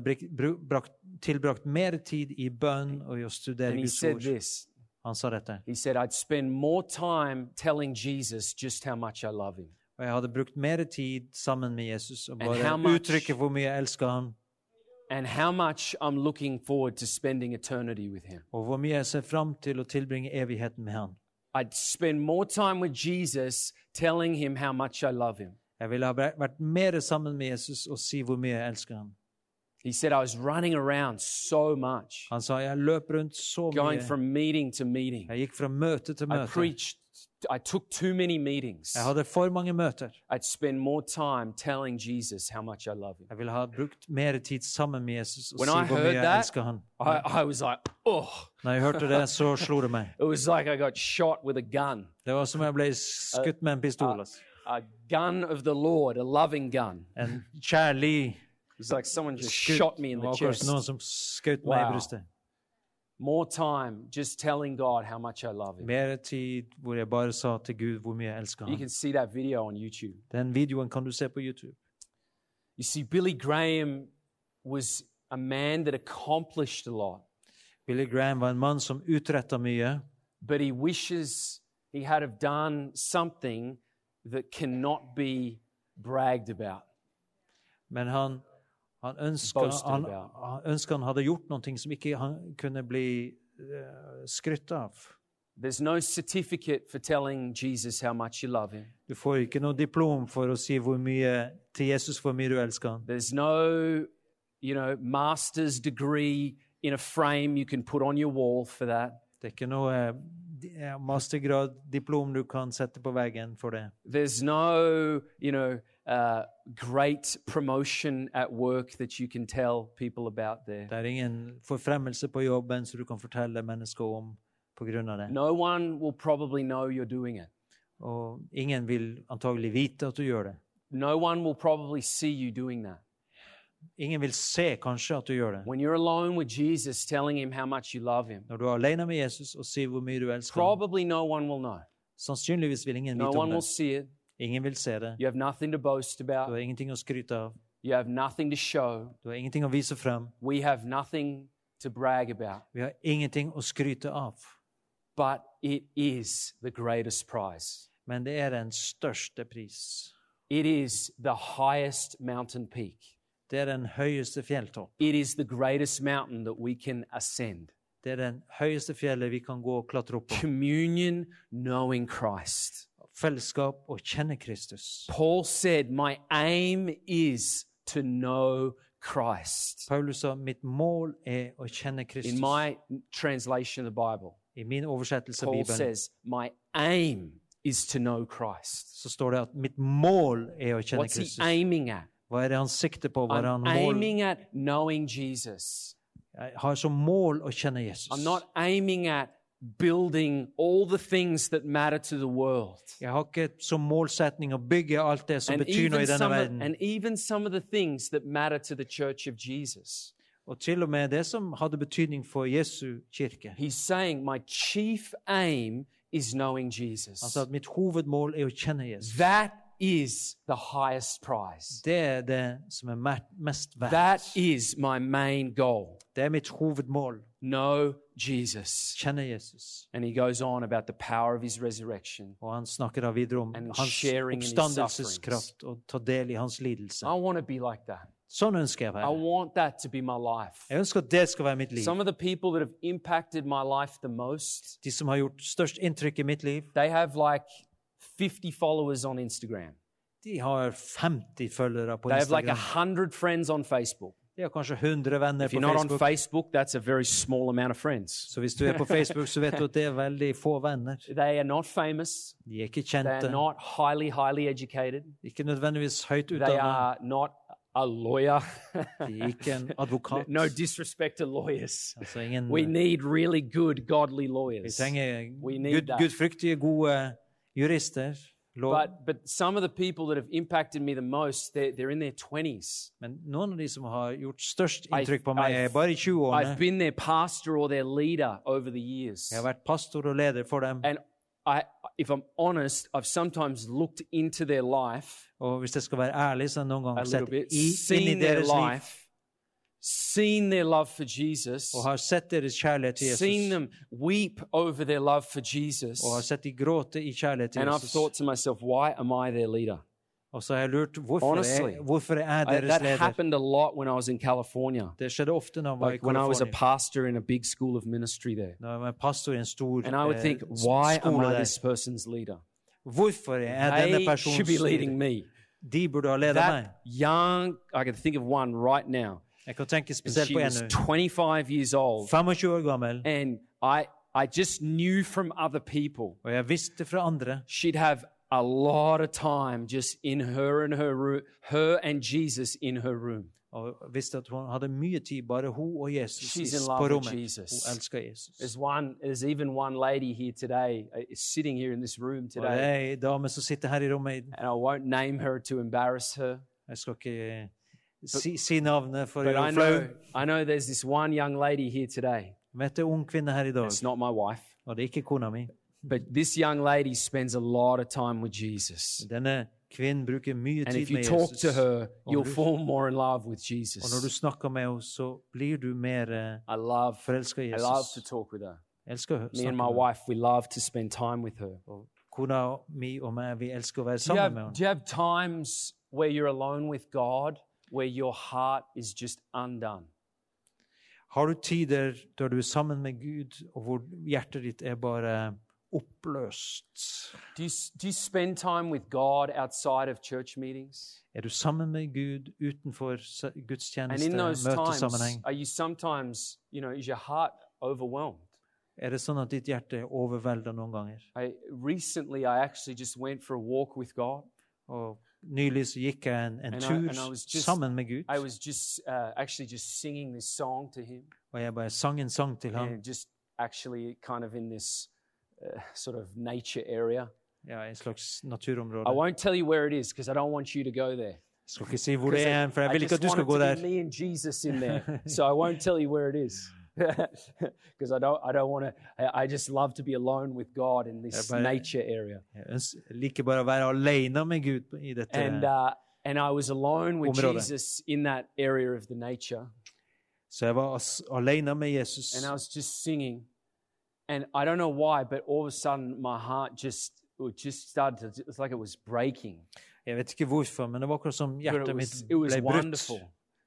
brakt, tilbrakt mer tid i bønn og i å studere And he Guds said ord. this Han sa dette. He said, I'd spend more time telling Jesus just how much I love him. Og jeg hadde brukt mer tid sammen med Jesus og And how bare much- uttrykke hvor mye jeg elsker and how much I'm looking forward to spending eternity with him. og hvor mye jeg ser fram til å tilbringe evigheten med han. I'd spend more time with Jesus telling him how much I love him. Jeg ville ha vært mer sammen med Jesus og si hvor mye jeg elsker ham. He said, I was running around so much, Han sa jeg løp rundt så going mye. from meeting to meeting. Jeg gikk fra møte til I møte. preached, I took too many meetings. Jeg hadde for mange møter. I'd spend more time telling Jesus how much I love him. Jeg ville ha brukt mer tid sammen med Jesus og When si hvor heard mye jeg that, elsker han. I, I was like, oh, Når jeg hørte det, så slo det meg. [LAUGHS] it was like I got shot with a gun. Det var som jeg ble skutt med en pistol. altså. A gun of the Lord, a loving gun. En kjærlig It was like someone just skutt. shot me in the chest. noen som skjøt meg i brystet. More time just telling God how much I love him. Mer tid hvor jeg bare sa til Gud hvor mye jeg elsker You can see that video on YouTube. Den videoen kan du se på YouTube. You see, Billy Graham was a man that accomplished a lot. Billy Graham var en mann som utretta mye, but he wishes he had have done something that cannot be bragged about. men han, han ønsker, han, han ønsker han hadde gjort noe som ikke han kunne bli uh, skrytt av. There's no certificate for telling Jesus how much you love him. Du får ikke noe diplom for å si hvor mye, til Jesus hvor mye du elsker han. There's no, you know, master's degree in a frame you can put on your wall for that. Det er ikke noe eh, eh, mastergrad-diplom du kan sette på veggen for det. There's no, you know, uh, great promotion at work that you can tell people about there. Det er ingen forfremmelse på jobben som du kan fortelle mennesker om på grunn av det. No one will probably know you're doing it. Og ingen vil antagelig vite at du gjør det. No one will probably see you doing that. Ingen vil se kanskje at du gjør det. When you're alone with Jesus, telling him how much you love him, Når du er alene med Jesus og sier hvor mye du elsker ham, probably no one will know. sannsynligvis vil ingen No vite om one will det. see it. Ingen vil se det. You have nothing to boast Du har about. ingenting å skryte av. You have nothing to show. Du har ingenting å vise frem. We have nothing to brag about. Vi har ingenting å skryte av. But it is the greatest prize. Men det er den største pris. It is the highest mountain peak. Det er den høyeste fjelltopp. It is the greatest mountain that we can ascend. Det er den høyeste fjellet vi kan gå og klatre opp på. Communion, knowing Christ. Fellesskap og kjenne Kristus. Paul said, My aim is to know Christ. Paulus sa mitt mål er å kjenne In Kristus. my translation of the Bible, I min oversettelse av Bibelen says, My aim is to know Christ. så står det at mitt mål er å kjenne What's he Kristus. aiming at? Hva er det han sikter på? Hva er han mål? Jeg har som mål å kjenne Jesus. I'm not aiming at building all the things that matter to the world. Jeg har ikke som målsetning å bygge alt det som And betyr noe i denne verden. and even some of the things that matter to the church of Jesus. Og til og med det som hadde betydning for Jesu kirke. He's saying, My chief aim is knowing Jesus. At mitt hovedmål er å kjenne Jesus. That is the highest prize. Det er det som er mest verdt. is my main goal. Det er mitt hovedmål. Know Jesus. Kjenne Jesus. And he goes on about the power of his resurrection. Og han snakker da videre om And hans sharing in his oppstandelseskraft og ta del i hans lidelse. I want to be like that. Sånn ønsker jeg å I være. want that to be my life. Jeg ønsker at det skal være mitt liv. Some of the people that have impacted my life the most, De som har gjort størst inntrykk i mitt liv, they have like 50 followers on Instagram. de har 50 følgere på They have like Instagram. 100 friends on Facebook. De har kanskje 100 venner If på you're not on Facebook. Facebook, that's a very small amount of friends. Så hvis du er på Facebook, så vet du at det er veldig få venner. [LAUGHS] They are not famous. De er ikke They kjente. are not highly, highly educated. Ikke nødvendigvis høyt They utdannet. are not a lawyer. [LAUGHS] De er ikke en advokat. no disrespect to lawyers. Altså ingen, We need really good, godly vi trenger gudfryktige, gode jurister. Lov. But, but some of the people that have impacted me the most, they're, they're in their 20s. Men noen av de som har gjort størst inntrykk på meg, er bare i 20-årene. I've been their pastor or their leader over the years. Jeg har vært pastor og leder for dem. And I, if I'm honest, I've sometimes looked into their life Og hvis jeg skal være ærlig, så har jeg noen a ganger little sett bit, i, inn i seen their deres liv life, seen their love for Jesus, og har sett deres kjærlighet til seen them weep over their love for Jesus. Har sett de gråte i And I've thought to myself, why am I their leader? Så har lurt hvorfor Honestly, er, hvorfor er jeg I, that leder. happened a lot when I was in California. Det skjedde ofte når jeg var i Like when I was a pastor in a big school of ministry there. Når jeg var pastor i en stor And I would eh, think, why am I this person's leader? Hvorfor er denne They should be leading me. De ha ledet meg. That young, I can think of one right now. Jeg kan tenke And spesielt she på en was nå. 25 years old. 25 år gammel, And I, I just knew from other people og jeg visste fra andre she'd have a lot of time just in her and her room, her and Jesus in her room. og visste at hun hadde mye tid, bare hun og Jesus She's in på love with rommet. Jesus. Hun elsker Jesus. There's one. There's even one lady here today, uh, sitting here in this room Og det today, er en dame som sitter her i rommet. and I won't name her to embarrass her. Jeg skal ikke si, for I know. I know there's this one young lady here today. Vet du, ung kvinne her i dag, It's not my wife, og det er ikke kona mi. but this young lady spends a lot of time with Jesus. Denne Kvinnen bruker mye And if you talk Jesus. to her, you'll du- fall more in love with Og når du Jesus. snakker med henne, så blir du mer eh, I love, forelska i I love to talk with her. Elsker å Me and my wife, we love to spend time with her. Og kona mi og meg, vi elsker å være Do you, sammen have, med do you have times where you're alone with God, where your heart is just undone? Har du tider der du er sammen med Gud, og hvor hjertet ditt er bare oppløst? Do you, do you spend time with God outside of church meetings? Er du sammen med Gud utenfor And in those times, møtesammenheng? are you sometimes, you know, is your heart overwhelmed? Er det sånn at ditt hjerte er overvelda noen ganger? I, recently, I actually just went for a walk with God. Og nylig så gikk jeg en, en And I- tur I just- sammen med Gud, I was just uh, actually just singing this song to Him, og jeg bare sang en sang til ham. just actually kind of in this uh, sort of nature area. Ja, en slags I won't tell you where it is because I don't want you to go there. Jeg skal ikke si hvor det er, for jeg I vil ikke at du skal want gå der. me and Jesus in there, [LAUGHS] so I won't tell you where it is. Because I don't, I don't want to. I, I just love to be alone with God in this but- nature area. Jeg ønsker, jeg liker bare å være alene med Gud i dette. And uh, and I was alone with Område. Jesus in that area of the nature, Så jeg var as- alene med Jesus. and I was just singing, and I don't know why, but all of a sudden my heart just it just started to. It was like it was breaking. Jeg vet ikke hvorfor, men det var akkurat som hjertet it mitt was, it was ble brutt.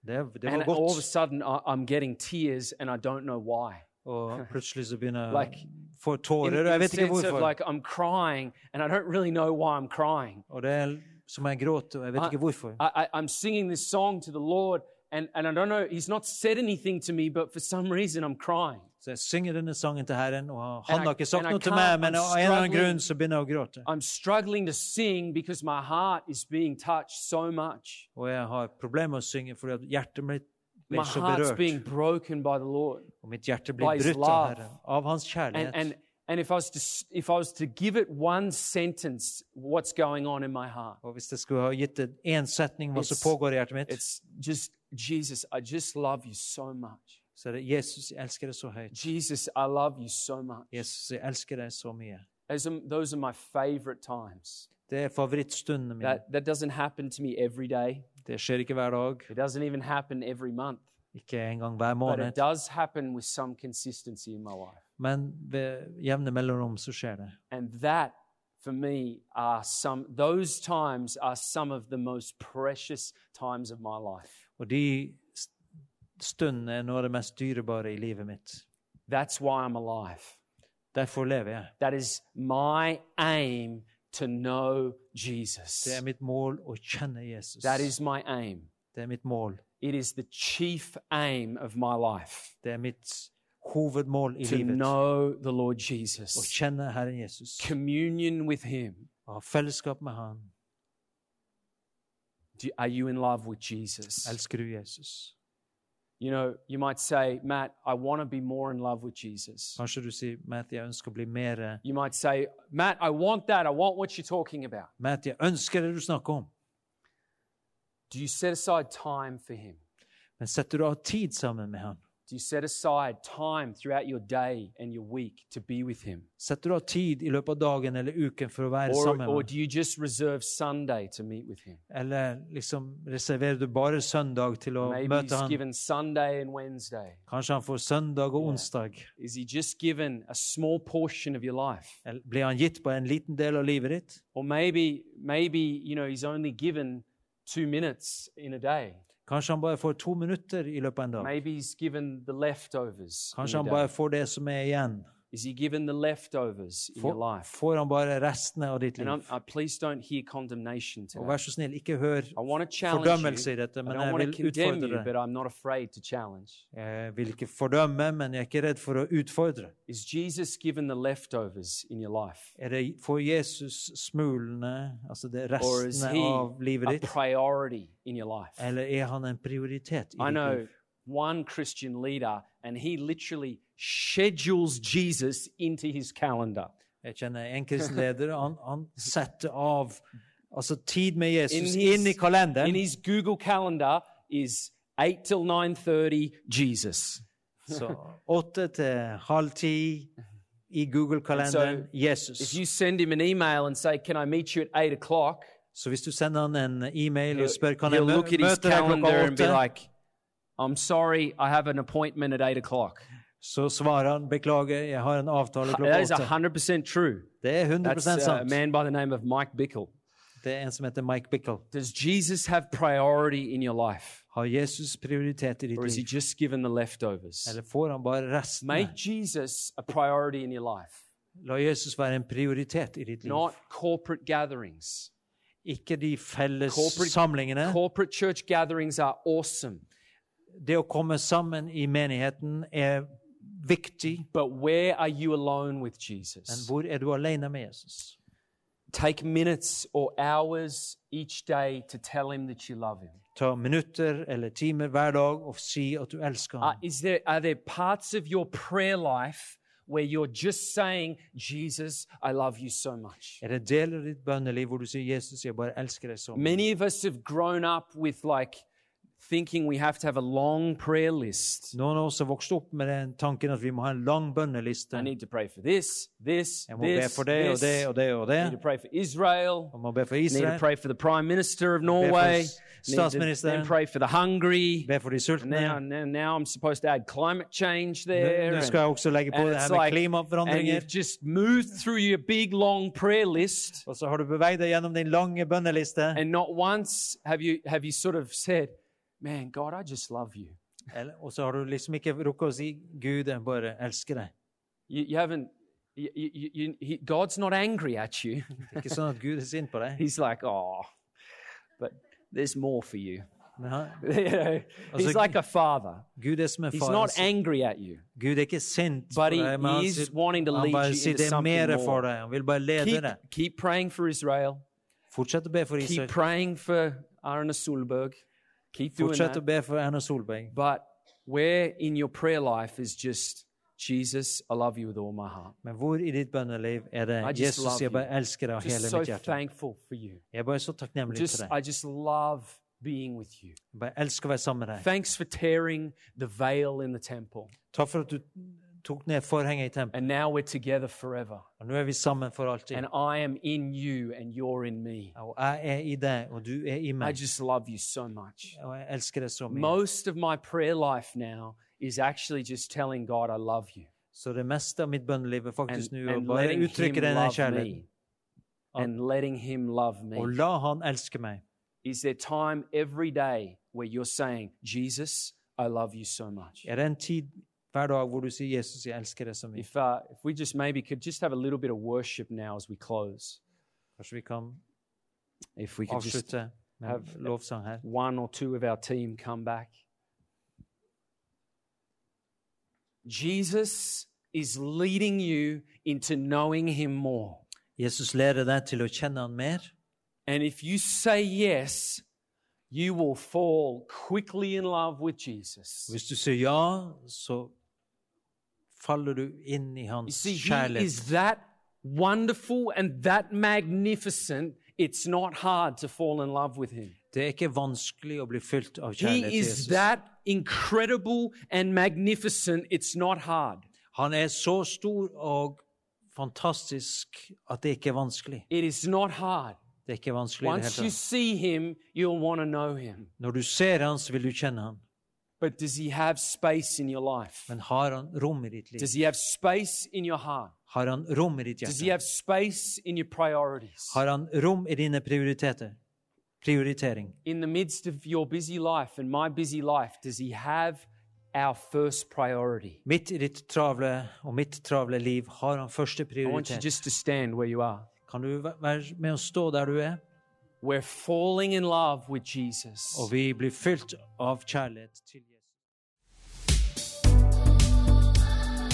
Det, det And var all of a godt. sudden I, I'm getting tears, and I don't know why. Og plutselig så begynner jeg Like, å få in, tårer, in jeg the vet ikke sense of hvorfor. like I'm crying and I don't really know why I'm crying. Og det er som jeg gråter, og jeg vet I- ikke hvorfor. I, I, I'm singing this song to the Lord and, and I don't know, He's not said anything to me, but for some reason I'm crying. Så jeg synger denne sangen til Herren, og han I- har ikke sagt noe til meg, men av en eller annen grunn så begynner jeg å gråte. I'm struggling to sing because my heart is being touched so much. Og jeg har problemer med å synge fordi at hjertet mitt My blir så heart's being berørt. broken by the Lord. Og mitt hjerte blir brutt av. Herren, av hans kjærlighet. and, and if, I was to, if I was to give it one sentence, what's going on in my heart? Og hvis jeg skulle ha gitt det én setning hva som It's- pågår i mitt, It's just, Jesus, I just love you so much. så er det Jesus, jeg elsker deg så høyt. Jesus, I love you so much. Jesus, jeg elsker deg så. Those are, those are my favorite times. Det er favorittstundene mine. That, that doesn't happen to me every day. Det skjer ikke hver dag, It doesn't even happen every month. ikke engang hver But it does happen with some consistency in my life. Men ved jevne mellomrom så skjer det. And that, for me, are some, those times are some of the most precious times of my life. Og de stundene er noe av det mest dyrebare i livet mitt. That's why I'm alive. Derfor lever jeg. That is my aim to know Jesus. Det er mitt mål å kjenne Jesus. That is my aim. Det er mitt mål. It is the chief aim of my life Det er mitt hovedmål i to livet. know the Lord Å kjenne Herren Jesus. communion with Him. Å ha fellesskap med Han. Do, are you in love with Jesus? Elsker du Jesus? You know, you might say, Matt, I want to be more in love with Jesus. Kanskje du sier, Matt, jeg ønsker å bli mer You might say, Matt, I want that. I want what you're talking about. Matt, jeg ønsker det du snakker om. Do you set aside time for Him? Men setter du av tid sammen med Han? Do you set aside time throughout your day and your week to be with Him? Setter du av tid i løpet av dagen eller uken for å være Or, sammen or do you just reserve Sunday to meet with Him? Eller liksom reserverer du bare søndag til å Maybe møte He's Han? given Sunday and Wednesday. Kanskje han får søndag og onsdag? Is He just given a small portion of your life? Eller blir han gitt på en liten del av livet ditt? Or maybe, maybe, you know, He's only given two minutes in a day. Kanskje han bare får to minutter i løpet av en dag? Maybe He's given the leftovers. in Kanskje han bare får det som er igjen? Is He given the leftovers in your life? får han bare restene av ditt liv? And I, please don't hear condemnation Og today. vær så snill, ikke hør I want to challenge fordømmelse i dette, men jeg want to vil condemn you, utfordre but. I'm not afraid to challenge. Jeg vil ikke fordømme, men jeg er ikke redd for å utfordre. Is Jesus given the leftovers in your life? Er det for Jesus smulene, altså det Or is restene he av livet a ditt, priority in your life? eller er han en prioritet i I ditt know liv? One Christian leader, and he literally schedules Jesus into his calendar. Jeg kjenner en kristen [LAUGHS] leder, han, han setter av altså tid med In Jesus his- inn i kalenderen. In his Google calendar is 8 till 9:30 Jesus. Så åtte til halv ti i Google-kalenderen And If you send him an email and say, "Can I meet you at 8 o'clock?" Så hvis du sender han en e-mail og spør kan jeg he'll look at his møte deg calendar klokka and be åtte, like, I'm sorry, I have an appointment at 8 o'clock. så svarer han beklager, jeg har en avtale That klokka åtte. 100% true. Det er 100 That's sant. a man by the name of Mike Bickle. Det er en som heter Mike Bickle. Does Jesus have priority in your life? Har Jesus prioritet i ditt Or is he liv? just given the leftovers? Eller får han bare restene? Make Jesus a priority in your life, La Jesus være en prioritet i ditt liv. not corporate gatherings. Ikke de felles Corporate- samlingene. Corporate church gatherings are awesome, Det å komme sammen i menigheten er viktig, but where are you alone with men Jesus? hvor er du alene med Jesus? Take minutes or hours each day to tell him that you love him. Ta minutter eller timer hver dag og si at du elsker Uh, ham. is there, are there parts of your prayer life where you're just saying, Jesus, I love you so much? Er det deler av ditt bønneliv hvor du sier 'Jesus, jeg bare elsker deg så mye'? Many of us have grown up with like thinking we have to have a long prayer list. Noen av oss har vokst opp med den tanken at vi må ha en lang bønneliste. I need to pray for this, this, Jeg må be this, for det og this. det og det og I need to pray for Israel. Jeg må be for Need to pray for the Prime Minister of Norway. Need to statsministeren. then pray for the hungry. be for de sultne. now, now, now I'm supposed to add climate change there. Nå and- skal jeg også legge på det her med like- and you've just moved through your big long prayer list, Og så har du beveget deg gjennom din lange bønneliste. and not once have you have you sort of said, "Man, God, I just love you." Eller- Og så har du liksom ikke rukket å si 'Gud, jeg bare elsker deg'. You, you haven't. You, you, he, God's not angry at you. Er ikke sånn at Gud er sint på deg. [LAUGHS] He's like, "Oh, but there's more for you." Han, [LAUGHS] You know, he's like a father. Gud er som en He's not angry at you, Gud er ikke sint but he, deg, he is wanting to lead you into something for more. deg. Han vil bare lede Keep, deg. keep praying for Israel. Fortsett å be for Keep praying for Erna Solberg. Keep doing Fortsett å be for Erna Solberg. But where in your prayer life is just, Jesus, I love you with all my heart. Men hvor i ditt bønneliv er det I just Jesus, love jeg bare elsker deg av Just hele so mitt hjerte. thankful for you. Jeg er bare så takknemlig Just, I deg. just love being with you. Jeg bare elsker å være sammen med deg. Thanks for tearing the veil in the temple. Takk for at du tok ned forhenget i tempelet. And now we're together forever. Og nå er vi sammen for alltid. And I am in you and you're in me. Og jeg er i deg, og du er i I meg. just love you so much. Og jeg elsker deg så mye. Most of my prayer life now is actually just telling God I love you Så det meste av mitt bønneliv er faktisk nå å bare uttrykke denne kjærligheten. And letting Him love Og la Han elske meg. Is there time every day where you're saying, Jesus, I love you so much? Er det en tid hver dag hvor du sier 'Jesus, jeg elsker deg så mye'? If, uh, if we just maybe could just have a little bit of worship now as we close. Kanskje vi kan If we could just avslutte have- lovsang her. one or two of our team come back. Jesus is leading you into knowing him more. Jesus leder deg til å kjenne Han mer. And if you say yes, you will fall quickly in love with Jesus. Hvis du sier ja, så faller du inn i Hans see, he is kjærlighet. that wonderful and that magnificent, it's not hard to fall in love with him. Det er ikke vanskelig å bli fylt av He kjærlighet til is Jesus. that incredible and magnificent, it's not hard. Han er så stor og fantastisk at det ikke er vanskelig. It is not hard. Det er ikke vanskelig i det Once hele you tatt. see him, you'll want to know him. Når du ser han, så vil du kjenne han. But does he have space in your life? Men har han rom i ditt liv? Does he have space in your heart? Har han rom i ditt Does he hjerte? have space in your priorities? Har han rom i dine prioriteter? Prioritering. In the midst of your busy life and my busy life, does he have our first priority? I ditt travle og mitt travle liv har han første I want you prioritet. just to stand where you are. Kan du være med å stå der du er? We're falling in love with Jesus. Og vi blir fylt av kjærlighet til Jesus.